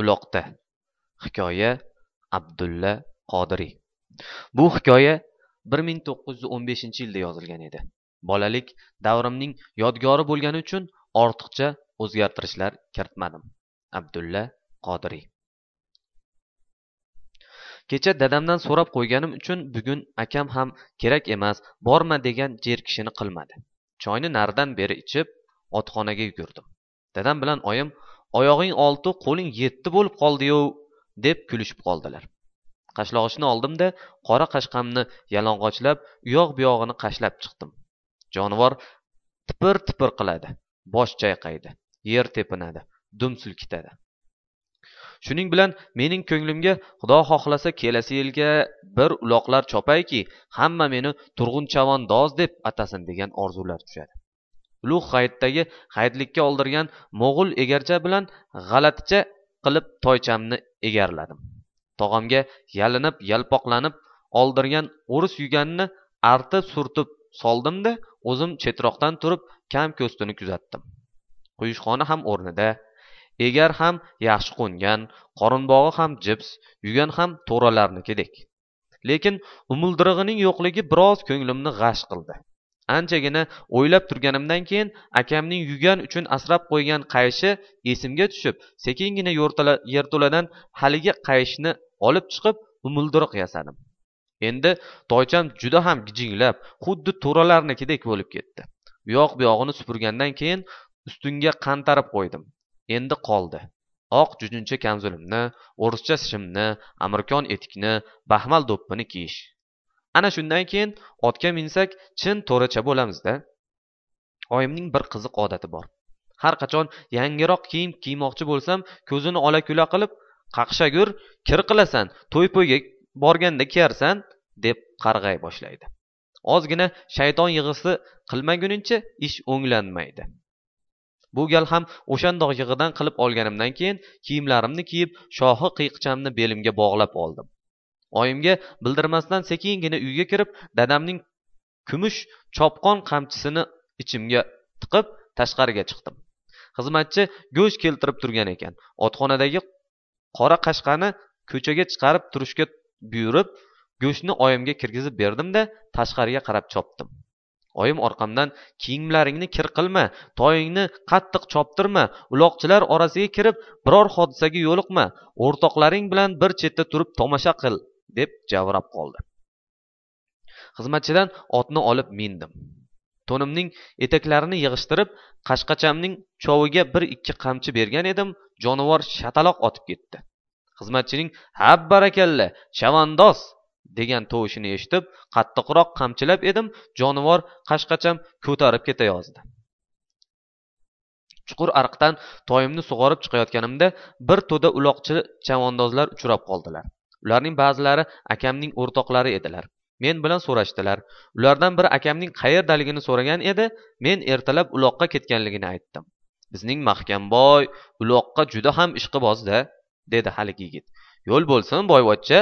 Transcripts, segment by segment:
uloqda. Hikoya abdulla qodiriy. Bu hikoya bir ming to'qqiz yuz o'n beshinchi yilda yozilgan edi. Bolalik davrimning yodgori bo'lgani uchun ortiqcha o'zgartirishlar kiritmadim. Abdulla qodiriy. Kecha dadamdan so'rab qo'yganim uchun bugun akam ham kerak emas borma degan jerkishini qilmadi. Choyni naridan beri ichib otxonaga yugurdim. Dadam bilan oyim oyog'ing olti qo'ling yetti bo'lib qoldi yov deb kulishib qoldilar. Qashlog'ichni oldimda qora qashqamni yalang'ochlab u yoq bu yog'ini qashlab chiqdim. Jonivor tipir tipir qiladi bosh chayqaydi yer tepinadi dum silkitadi. Shuning bilan mening ko'nglimga xudo xohlasa kelasi yilga bir uloqlar chopayki hamma meni turg'unchavandoz deb atasin degan orzular tushadi. Ulug' hayitdagi hayitlikka oldirgan mo'g'ul egarcha bilan g'alaticha qilib toychamni egarladim. Tog'amga yalinib yalpoqlanib oldirgan o'ris yuganini artib surtib soldimda o'zim chetroqdan turib kam ko'stini kuzatdim. Quyushqoni ham o'rnida egar ham yaxshi qo'ngan qorinbog'i ham jips yugan ham to'ralarnikidek. Lekin umuldirig'ining yo'qligi biroz ko'nglimni g'ash qildi. Anchagina o'ylab turganimdan keyin akamning yugan uchun asrab qo'ygan qayishi esimga tushib sekingina yerto'ladan haligi qayishni olib chiqib umuldiroq yasadim. Endi toycham juda ham gijinglab xuddi to'ralarnikidek bo'lib ketdi. U yoq bu yog'ini supurgandan keyin ustunga qantarib qo'ydim. Endi qoldi. Oq jujuncha kamzulimni o'rischa shimni amirkon etikni baxmal do'ppini kiyish. Ana shundan keyin otga minsak chin to'racha bo'lamizda. Oyimning bir qiziq odati bor. Har qachon yangiroq kiyim kiymoqchi bo'lsam ko'zini ola kula qilib qaqshagur kir qilasan to'y po'yga borganda kiyarsan deb qarg'ay boshlaydi. Ozgina shayton yig'isi qilmaguningcha ish o'nglanmaydi. Bu gal ham o'shandoq yig'idan qilib olganimdan keyin kiyimlarimni kiyib shohi qiyiqchamni belimga bog'lab oldim. Oyimga bildirmasdan sekingina uyga kirib dadamning kumush chopqon qamchisini ichimga tiqib tashqariga chiqdim. Xizmatchi go'sht keltirib turgan ekan. Otxonadagi qora qashqani ko'chaga chiqarib turishga buyurib go'shtni oyimga kirgizib berdimda tashqariga qarab chopdim. Oyim orqamdan kiyimlaringni kir qilma toyingni qattiq choptirma uloqchilar orasiga kirib biror hodisaga yo'liqma o'rtoqlaring bilan bir chetda turib tomosha qil. Deb javrab qoldi. Xizmatchidan otni olib mindim. To'nimning etaklarini yig'ishtirib qashqachamning choviga bir ikki qamchi bergan edim jonivor shataloq otib ketdi. Xizmatchining ha barakalla chavandoz! degan tovushini eshitib qattiqroq qamchilab edim jonivor qashqacham ko'tarib ketayozdi. Chuqur ariqdan toyimni sug'orib chiqayotganimda bir to'da uloqchi chavandozlar uchrab qoldilar. Ularning ba'zilari akamning o'rtoqlari edilar. Men bilan so'rashdilar. Ulardan biri akamning qayerdaligini so'ragan edi men ertalab uloqqa ketganligini aytdim. Bizning mahkamboy uloqqa juda ham ishqibozda dedi haligi yigit. Yo'l bo'lsin boyvachcha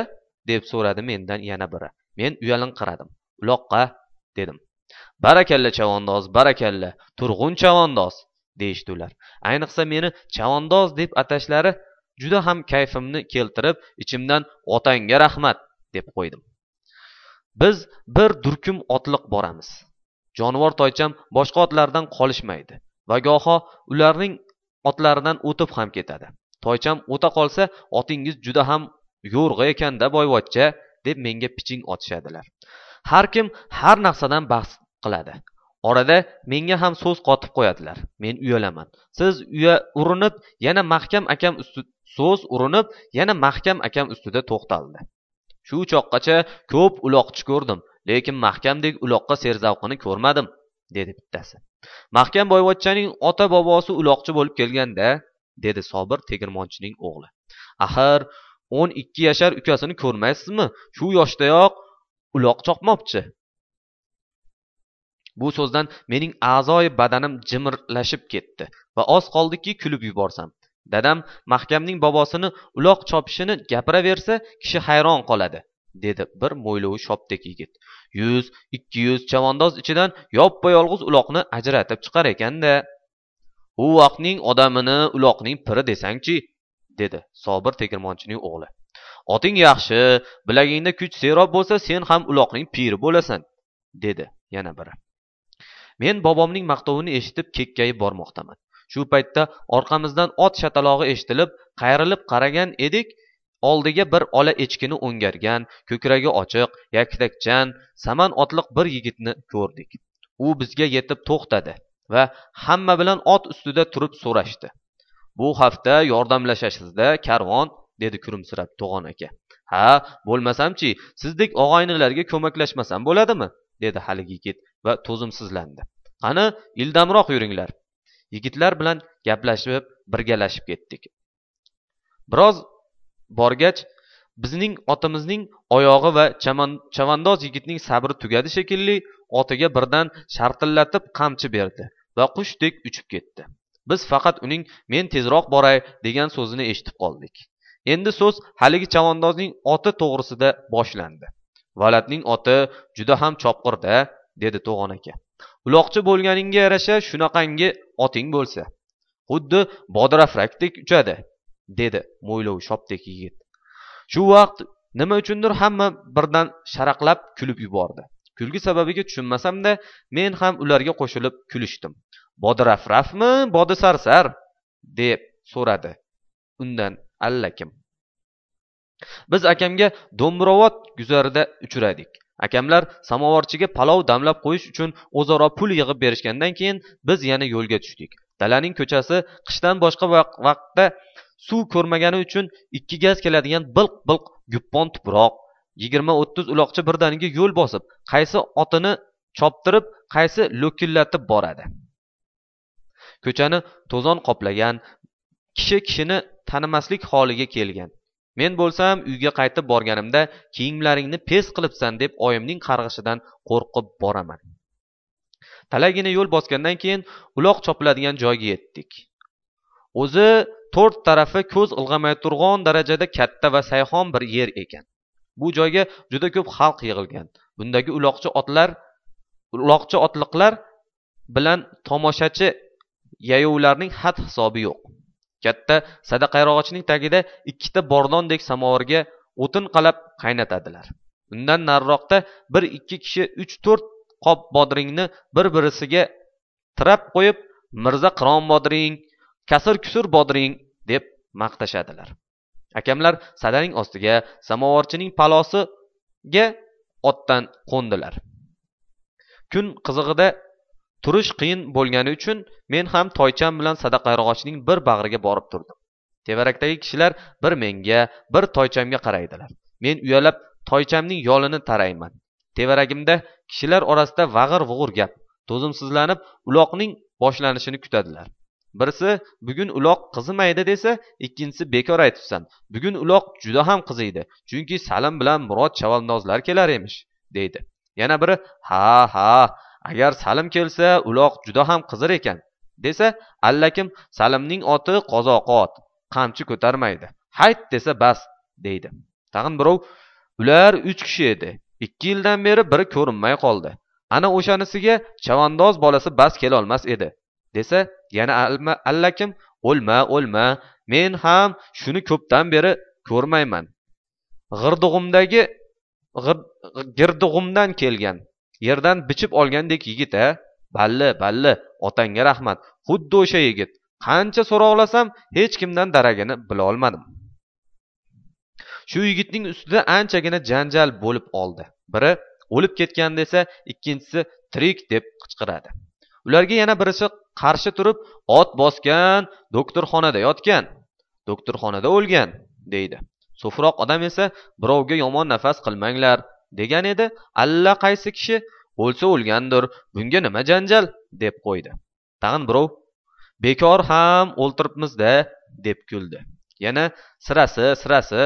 deb so'radi mendan yana biri. Men uyalinqiradim uloqqa dedim. Barakalla chavandoz barakalla turg'un chavandoz deyishdi ular. Ayniqsa meni chavandoz deb atashlari juda ham kayfimni keltirib ichimdan otangga rahmat deb qo'ydim. Biz bir durkum otliq boramiz. Jonivor toycham boshqa otlardan qolishmaydi va goho ularning otlaridan o'tib ham ketadi. Toycham o'ta qolsa otingiz juda ham yo'rg'a ekanda boyvachcha deb menga piching otishadilar. Har kim har narsadan bahs qiladi. Orada menga ham so'z qotib qo'yadilar. Men uyalaman. Siz urinib yana mahkam akam ustida so'z urinib yana mahkam akam ustida to'xtaldi. Shu choqqacha ko'p uloqchi ko'rdim lekin mahkamdek uloqqa serzavqini ko'rmadim dedi bittasi. Mahkam boyvachchaning ota bobosi uloqchi bo'lib kelganda dedi sobir tegirmonchining o'g'li. Axir o'n ikki yashar ukasini ko'rmaysizmi? Shu yoshdayoq uloq chopmoqchi bu so'zdan mening a'zoyi badanim jimirlashib ketdi va oz qoldiki kulib yuborsam. Dadam mahkamning bobosini uloq chopishini gapiraversa kishi hayron qoladi dedi bir mo'ylovi shopdek yigit. Yuz ikki yuz chavandoz ichidan yoppa yolg'iz uloqni ajratib chiqar ekanda. U vaqtning odamini uloqning piri desangchi dedi sobir tegirmonchining o'g'li. Oting yaxshi bilagingda kuch serob bo'lsa sen ham uloqning piri bo'lasan dedi yana biri. Men bobomning maqtovini eshitib kekkayib bormoqdaman. Shu paytda orqamizdan ot shatalog'i eshitilib qayrilib qaragan edik oldiga bir ola echkini o'ngargan ko'kragi ochiq yaktakchan saman otliq bir yigitni ko'rdik. U bizga yetib to'xtadi va hamma bilan ot ustida turib so'rashdi. Bu hafta yordamlashasizda karvon dedi kulimsirab to'g'on aka. Ha bo'lmasamchi sizdek og'aynilarga ko'maklashmasam bo'ladimi? dedi haligi yigit va to'zimsizlandi. Qani ildamroq yuringlar. Yigitlar bilan gaplashib birgalashib ketdik. Biroz borgach bizning otimizning oyog'i va chavandoz yigitning sabri tugadi shekilli otiga birdan shartillatib qamchi berdi va qushdek uchib ketdi. Biz faqat uning men tezroq boray degan so'zini eshitib qoldik. Endi so'z haligi chavandozning oti to'g'risida boshlandi. Valadning oti juda ham chopqir da dedi to'g'on aka. Uloqchi bo'lganingga yarasha shunaqangi oting bo'lsa xuddi bodrafrakdek uchadi dedi mo'ylovi shopdek yigit. Shu vaqt nima uchundir hamma birdan sharaqlab kulib yubordi. Kulgi sababiga tushunmasamda men ham ularga qo'shilib kulishdim. Bodirafrafmi bodi sarsar deb so'radi undan allakim. Biz akamga do'mbirovod guzarida uchradik. Akamlar samovarchiga palov damlab qo'yish uchun o'zaro pul yig'ib berishgandan keyin biz yana yo'lga tushdik. Dalaning ko'chasi qishdan boshqa vaqtda suv ko'rmagani uchun ikki gaz keladigan bilq bilq guppon tuproq. Yigirma o'ttiz uloqchi birdaniga yo'l bosib qaysi otini choptirib qaysi lo'killatib boradi. Ko'chani to'zon qoplagan kishi kishini tanimaslik holiga kelgan. Men bo'lsam uyga qaytib borganimda kiyimlaringni pes qilibsan deb oyimning qarg'ishidan qo'rqib boraman. Talaygina yo'l bosgandan keyin uloq chopiladigan joyga yetdik. O'zi to'rt tarafi ko'z ilg'amay turg'on darajada katta va sayhon bir yer ekan. Bu joyga juda ko'p xalq yig'ilgan. Bundagi uloqchi otlar uloqchi otliqlar bilan tomoshachi yayovlarning had hisobi yo'q. Katta sadaqayrog'ochning tagida ikkita bordondek samovarga o'tin qalab qaynatadilar. Undan nariroqda bir ikki kishi uch to'rt qop bodringni bir birisiga tirab qo'yib mirza qiron bodring kasir kusur bodring deb maqtashadilar. Akamlar sadaning ostiga samovarchining palosiga otdan qo'ndilar. Kun qizig'ida turish qiyin bo'lgani uchun men ham toycham bilan sadaqayrog'ochning bir bag'riga borib turdim. Tevarakdagi kishilar bir menga bir toychamga qaraydilar. Men uyalib toychamning yolini tarayman. Tevaragimda kishilar orasida vag'ir vug'ur gap to'zimsizlanib uloqning boshlanishini kutadilar. Birisi bugun uloq qizimaydi desa ikkinchisi bekor aytibsan bugun uloq juda ham qiziydi chunki salim bilan murod chavandozlar kelar emish deydi. Yana biri ha ha agar salim kelsa uloq juda ham qizir ekan desa allakim salimning oti qozoqi ot qamchi ko'tarmaydi hayt desa bas deydi. Tag'in birov ular uch kishi edi ikki yildan beri biri ko'rinmay qoldi ana o'shanisiga chavandoz bolasi bas kelolmas edi desa yana allakim o'lma o'lma men ham shuni ko'pdan beri ko'rmayman g'irdug'imdagi girdug'imdan kelgan yerdan bichib olgandek yigit a? Balli balli otangga rahmat. Xuddi o'sha yigit. Qancha so'roqlasam hech kimdan daragini bilolmadim shu yigitning ustida anchagina janjal bo'lib oldi. Biri o'lib ketgan desa ikkinchisi tirik deb qichqiradi. Ularga yana birisi qarshi turib ot bosgan doktorxonada yotgan. Doktorxonada o'lgan deydi. So'firoq odam esa birovga yomon nafas qilmanglar. Degan edi. Allaqaysi kishi o'lsa o'lgandir bunga nima janjal? deb qo'ydi. Tag'in birov bekor ham o'ltiribmizda deb kuldi. Yana sirasi sirasi.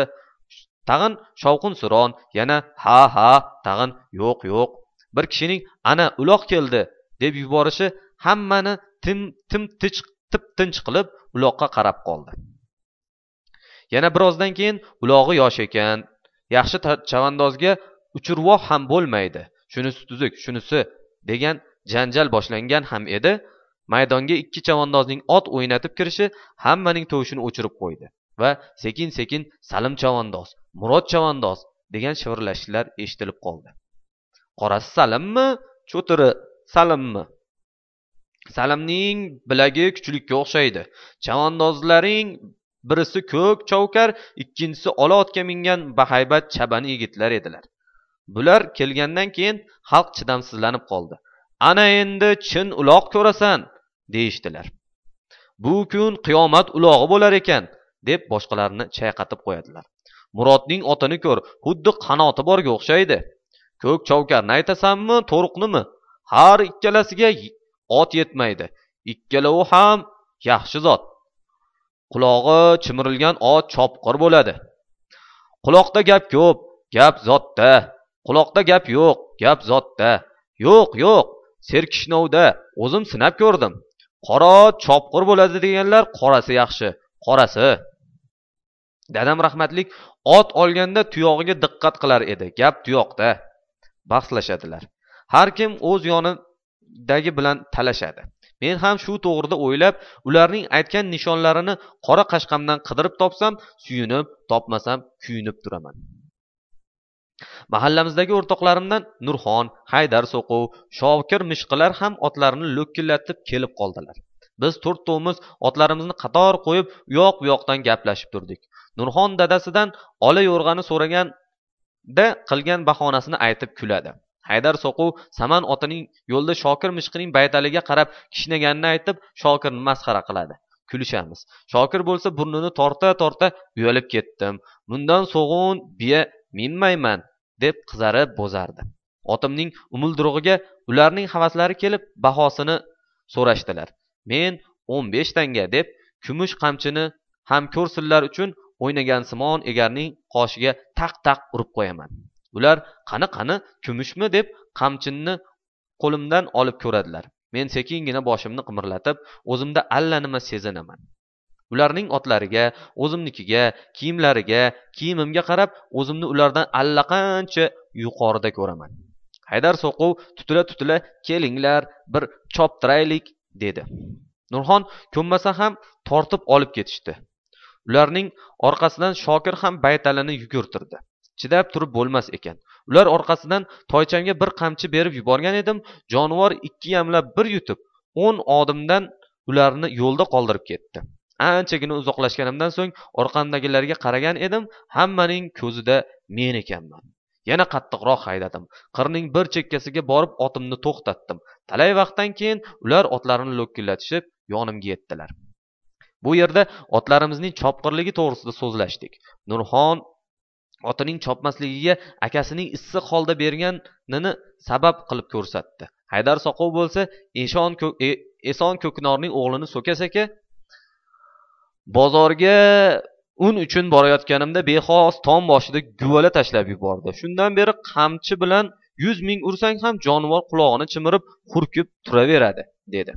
Tag'in shovqin suron yana ha ha tag'in yo'q yo'q. Bir kishining ana uloq keldi deb yuborishi hammani tim tim tip tinch qilib uloqqa qarab qoldi. Yana birozdan keyin ulog'i yosh ekan. Yaxshi chavandozga uchurvoq ham bo'lmaydi. Shunisi tuzuk shunisi degan janjal boshlangan ham edi. Maydonga ikki chavandozning ot o'ynatib kirishi hammaning tovushini o'chirib qo'ydi va sekin sekin salim chavandoz murod chavandoz degan shivirlashishlar eshitilib qoldi. Qorasi salimmi cho'tiri salimmi? Salimning bilagi kuchlikka o'xshaydi. Chavandozlaring birisi ko'k chovkar ikkinchisi ola otga mingan bahaybat chabani yigitlar edilar. Bular kelgandan keyin xalq chidamsizlanib qoldi. Ana endi chin uloq ko'rasan deyishdilar. Bu kun qiyomat ulog'i bo'lar ekan deb boshqalarini chayqatib qo'yadilar. Murodning otini ko'r xuddi qanoti borga o'xshaydi. Ko'k chovkarni aytasanmi to'riqnimi? Har ikkalasiga ot yetmaydi. Ikkalovi ham yaxshi zot. Qulog'i chimirilgan ot chopqir bo'ladi. Quloqda gap ko'p gap zotda. Quloqda gap yo'q gap zotda. Yo'q yo'q serkishnovda o'zim sinab ko'rdim. Qora chopqir bo'ladi deganlar qorasi yaxshi qorasi. Dadam rahmatlik ot olganda tuyog'iga diqqat qilar edi gap tuyoqda. Bahslashadilar. Har kim o'z yonidagi bilan talashadi. Men ham shu to'g'rida o'ylab ularning aytgan nishonlarini qora qashqamdan qidirib topsam suyunib topmasam kuyunib turaman. Mahallamizdagi o'rtoqlarimdan nurxon haydar so'qov shokir mishqilar ham otlarini lo'killatib kelib qoldilar. Biz to'rttovimiz otlarimizni qator qo'yib u yoq bu yoqdan gaplashib turdik. Nurxon dadasidan ola yo'rg'ani so'raganda qilgan bahonasini aytib kuladi. Haydar so'quv saman otining yo'lda shokir mishqining baytaliga qarab kishnaganini aytib shokirni masxara qiladi. Kulishamiz. Shokir bo'lsa burnini torta torta uyalib ketdim. Bundan so'g'in biya minmayman. Deb qizarib bo'zardi. Otimning umildurug'iga ularning havaslari kelib bahosini so'rashdilar. Men o'n besh tanga deb kumush qamchini ham ko'rsinlar uchun o'ynagansimon egarning qoshiga taq taq urib qo'yaman. Ular qani qani kumushmi deb qamchini qo'limdan olib ko'radilar. Men sekingina boshimni qimirlatib o'zimda allanima sezinaman. Ularning otlariga o'zimnikiga kiyimlariga kiyimimga qarab o'zimni ulardan allaqancha yuqorida ko'raman. Haydar so'quv tutila tutila kelinglar bir choptiraylik dedi. Nurxon ko'nmasa ham tortib olib ketishdi. Ularning orqasidan shokir ham baytalini yugurtirdi. Chidab turib bo'lmas ekan. Ular orqasidan toychamga bir qamchi berib yuborgan edim jonivor ikki yamlab bir yutib o'n odimdan ularni yo'lda qoldirib ketdi. Anchagina uzoqlashganimdan so'ng orqamdagilarga qaragan edim hammaning ko'zida men ekanman. Yana qattiqroq haydadim qirning bir chekkasiga borib otimni to'xtatdim. Talay vaqtdan keyin ular otlarini lo'killatishib yonimga yetdilar. Bu yerda otlarimizning chopqirligi to'g'risida so'zlashdik. Nurxon otining chopmasligiga akasining issiq holda berganini sabab qilib ko'rsatdi. Haydar soqov bo'lsa eshon eson ko'knorning e-, o'g'lini so'kasaka bozorga un uchun borayotganimda bexos tom boshida guvala tashlab yubordi. Shundan beri qamchi bilan yuz ming ursang ham jonivor qulog'ini chimirib hurkib turaveradi dedi.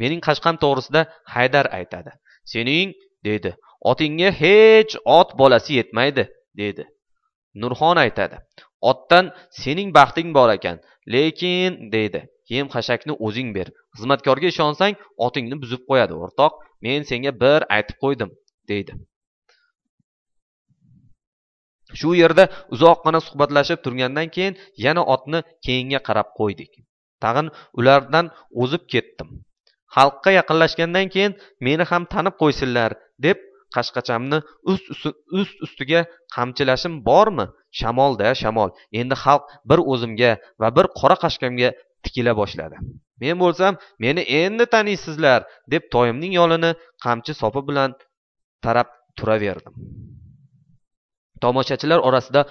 Mening qashqam to'g'risida haydar aytadi. Sening dedi otingga hech ot bolasi yetmaydi dedi. Nurxon aytadi. Otdan sening baxting bor ekan lekin deydi yem xashakni o'zing ber. Xizmatkorga ishonsang otingni buzib qo'yadi. O'rtoq men senga bir aytib qo'ydim deydi. Shu yerda uzoqqina suhbatlashib turgandan keyin yana otni keyinga qarab qo'ydik. Tag'in ulardan o'zib ketdim. Xalqqa yaqinlashgandan keyin meni ham tanib qo'ysinlar deb qashqachamni ust ust ustiga qamchilashim bormi? Shamolda shamol. Endi xalq bir o'zimga va bir qora qashqamga tikila boshladi. Men bo'lsam meni endi taniysizlar deb toyimning yonini qamchi sopi bilan tarab turaverdim. Tomoshachilar orasida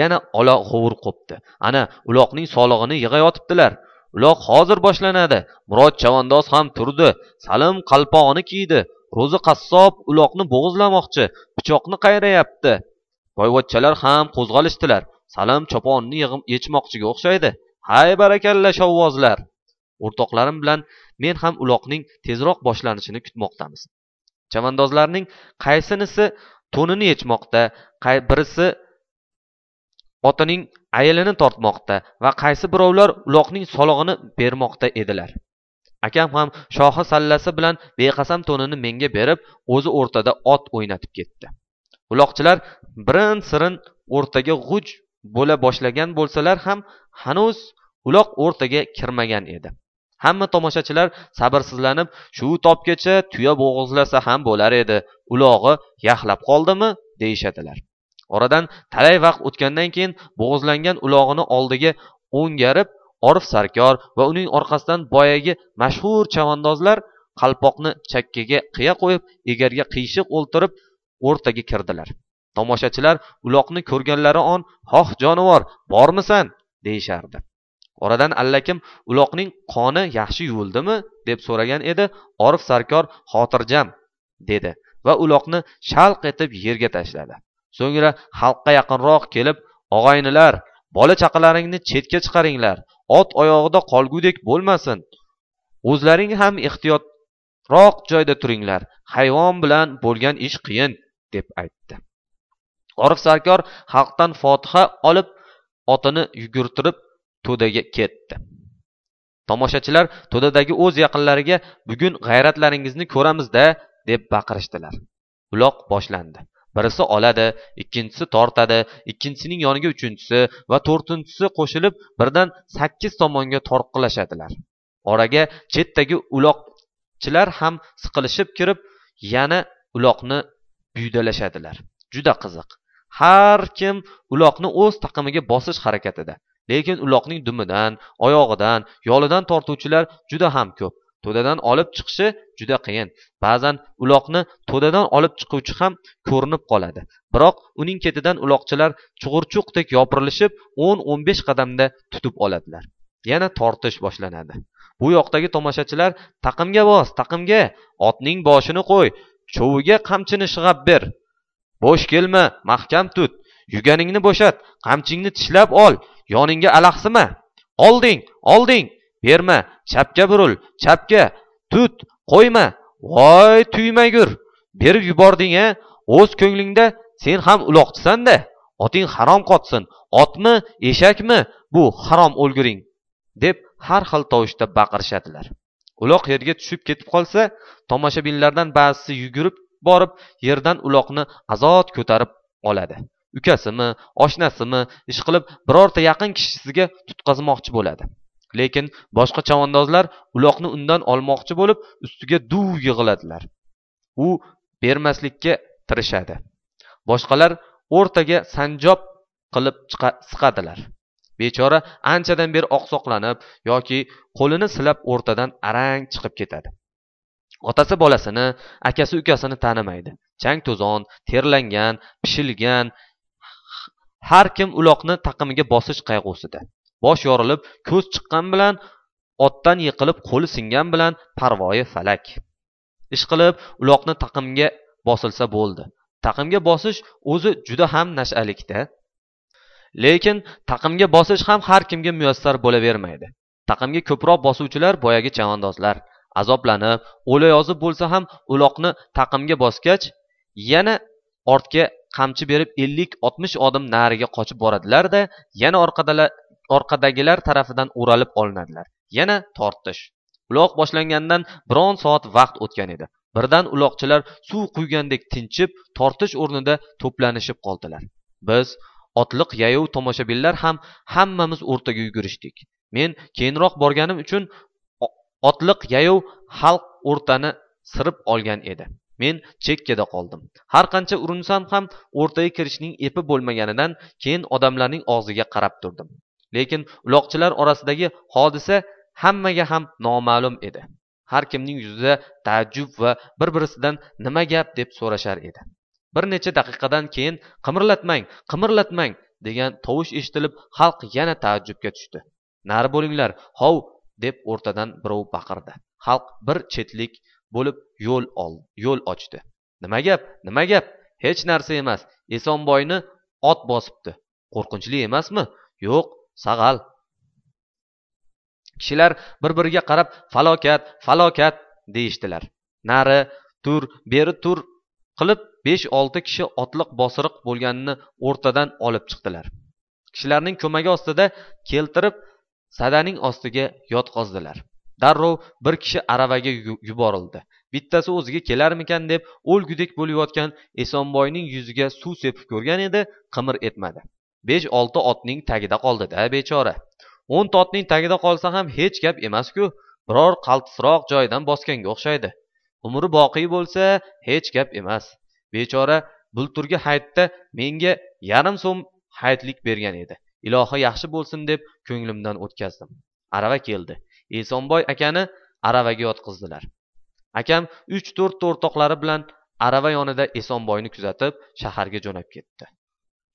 yana ola g'ovur qo'pdi ana uloqning solig'ini yig'ayotibdilar. Uloq hozir boshlanadi. Murod chavandoz ham turdi. Salim qalpog'ini kiydi. Ro'zi qassob uloqni bo'g'izlamoqchi pichoqni qayrayapti. Boyvachchalar ham qo'zg'alishdilar. Salim choponni yechmoqchiga o'xshaydi. Hay barakalla shovvozlar. O'rtoqlarim bilan men ham uloqning tezroq boshlanishini kutmoqdamiz. Chavandozlarning qaysinisi to'nini yechmoqda birisi otining ayilini tortmoqda va qaysi birovlar uloqning solig'ini bermoqda edilar. Akam ham shohi sallasi bilan beqasam to'nini menga berib o'zi o'rtada ot o'ynatib ketdi. Uloqchilar birin sirin o'rtaga g'uj bo'la boshlagan bo'lsalar ham hanuz uloq o'rtaga kirmagan edi. Hamma tomoshachilar sabrsizlanib shu tobgacha tuya bo'g'izlasa ham bo'lar edi. Ulog'i yaxlab qoldimi? deyishadilar. Oradan talay vaqt o'tgandan keyin bo'g'izlangan ulog'ini oldiga o'ngarib orif sarkor va uning orqasidan boyagi mashhur chavandozlar qalpoqni chakkaga qiya qo'yib egarga qiyshiq o'ltirib o'rtaga kirdilar. Tomoshachilar uloqni ko'rganlari on xoh jonivor bormisan? deyishardi. Oradan allakim uloqning qoni yaxshi yuvildimi deb so'ragan edi orif sarkor xotirjam dedi va uloqni shalq etib yerga tashladi. So'ngra xalqqa yaqinroq kelib og'aynilar bola chaqalaringni chetga chiqaringlar ot oyog'ida qolgudek bo'lmasin o'zlaring ham ehtiyotroq joyda turinglar hayvon bilan bo'lgan ish qiyin deb aytdi. Orif sarkor xalqdan fotiha olib otini yugurtirib to'daga ketdi. Tomoshachilar to'dadagi o'z yaqinlariga bugun g'ayratlaringizni ko'ramiz da deb baqirishdilar. Uloq boshlandi. Birisi oladi ikkinchisi tortadi ikkinchisining yoniga uchinchisi va to'rtinchisi qo'shilib birdan sakkiz tomonga tortqilashadilar oraga chetdagi uloqchilar ham siqilishib kirib yana uloqni buydalashadilar. Juda qiziq. Har kim uloqni o'z taqimiga bosish harakatida lekin uloqning dumidan oyog'idan yolidan tortuvchilar juda ham ko'p. To'dadan olib chiqishi juda qiyin. Ba'zan uloqni to'dadan olib chiquvchi ham ko'rinib qoladi. Biroq uning ketidan uloqchilar chug'urchuqdek yopirilishib o'n o'n besh qadamda tutib oladilar. Yana tortish boshlanadi. Bu yoqdagi tomoshachilar taqimga bos taqimga otning boshini qo'y cho'viga qamchini shig'ab ber bo'sh kelma mahkam tut. Yuganingni bo'shat qamchingni tishlab ol. Yoningga alahsima olding olding. Berma chapga buril chapga. Tut qo'yma. Voy tuymagur. Berib yubording a o'z ko'nglingda sen ham uloqchisanda oting harom qotsin. Otmi eshakmi? Bu harom o'lguring deb har xil tovushda baqirishadilar. Uloq yerga tushib ketib qolsa tomoshabinlardan ba'zisi yugurib borib yerdan uloqni azod ko'tarib oladi. Ukasimi oshnasimi ishqilib birorta yaqin kishisiga tutqazmoqchi bo'ladi. Lekin boshqa chavandozlar uloqni undan olmoqchi bo'lib ustiga duv yig'iladilar u bermaslikka tirishadi. Boshqalar o'rtaga sanjob qilib siqadilar. Bechora anchadan beri oqsoqlanib yoki qo'lini silab o'rtadan arang chiqib ketadi. Otasi bolasini akasi ukasini tanimaydi. Chang to'zon terlangan pishilgan har kim uloqni taqimiga bosish qayg'usida. Bosh yorilib ko'z chiqqan bilan otdan yiqilib qo'li singan bilan parvoyi falak. Ishqilib uloqni taqimga bosilsa bo'ldi. Taqimga bosish o'zi juda ham nashalikda. Lekin taqimga bosish ham har kimga muyassar bo'lavermaydi. Taqimga ko'proq bosuvchilar boyagi chavandozlar. Azoblanib o'layozib bo'lsa ham uloqni taqimga bosgach yana ortga qamchi berib ellik oltmish odim nariga qochib boradilar da yana orqadagilar tarafidan o'ralib olinadilar. Yana tortish. Uloq boshlanganidan biron soat vaqt o'tgan edi. Birdan uloqchilar suv quygandek tinchib tortish o'rnida to'planishib qoldilar. Biz otliq yayov tomoshabinlar ham hammamiz o'rtaga yugurishdik. Men keyinroq borganim uchun otliq yayov xalq o'rtani sirib olgan edi. Men chekkada qoldim. Har qancha urinsam ham o'rtaga kirishning epi bo'lmaganidan keyin odamlarning og'ziga qarab turdim. Lekin uloqchilar orasidagi hodisa hammaga ham noma'lum edi. Har kimning yuzida taajjub va bir birisidan nima gap deb so'rashar edi. Bir necha daqiqadan keyin qimirlatmang qimirlatmang degan tovush eshitilib xalq yana taajjubga tushdi. Nari bo'linglar hov deb o'rtadan birov baqirdi. Xalq bir chetlik bo'lib yo'l yo'l ochdi. Nima gap nima gap? Hech narsa emas. Esonboyni ot bosibdi. Qo'rqinchli emasmi? Yo'q sag'al. Kishilar bir biriga qarab falokat falokat deyishdilar. Nari tur beri tur qilib besh olti kishi otliq bosiriq bo'lganini o'rtadan olib chiqdilar. Kishilarning ko'magi ostida keltirib sadaning ostiga yotqizdilar darrov bir kishi aravaga yuborildi. Bittasi o'ziga kelarmikin deb o'lgudek bo'layotgan esonboyning yuziga suv sepib ko'rgan edi qimir etmadi. Besh olti otning tagida qoldi da bechora. O'nta otning tagida qolsa ham hech gap emas ku biror qaltisroq joydan bosganga o'xshaydi. Umri boqiy bo'lsa hech gap emas. Bechora bulturgi hayitda menga yarim so'm hayitlik bergan edi. Ilohi yaxshi bo'lsin deb ko'nglimdan o'tkazdim. Arava keldi. Esonboy akani aravaga yotqizdilar. Akam uch to'rtta o'rtoqlari bilan arava yonida esonboyni kuzatib shaharga jo'nab ketdi.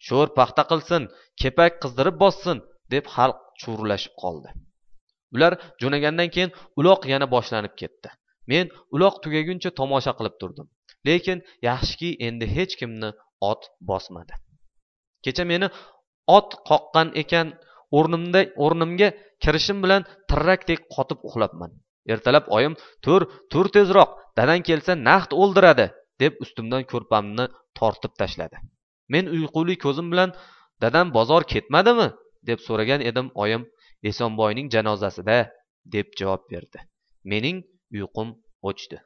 Sho'r paxta qilsin kepak qizdirib bossin deb xalq chuvrinlashib qoldi. Ular jo'nagandan keyin uloq yana boshlanib ketdi. Men uloq tugaguncha tomosha qilib turdim lekin yaxshiki endi hech kimni ot bosmadi. Kecha meni ot qoqqan ekan o'rnimga kirishim bilan tirrakdek qotib uxlabman. Ertalab oyim tur tur tezroq dadang kelsa naqd o'ldiradi deb ustimdan ko'rpamni tortib tashladi. Men uyquli ko'zim bilan dadam bozor ketmadimi? deb so'ragan edim oyim esonboyning janozasida deb javob berdi. Mening uyqum o'chdi.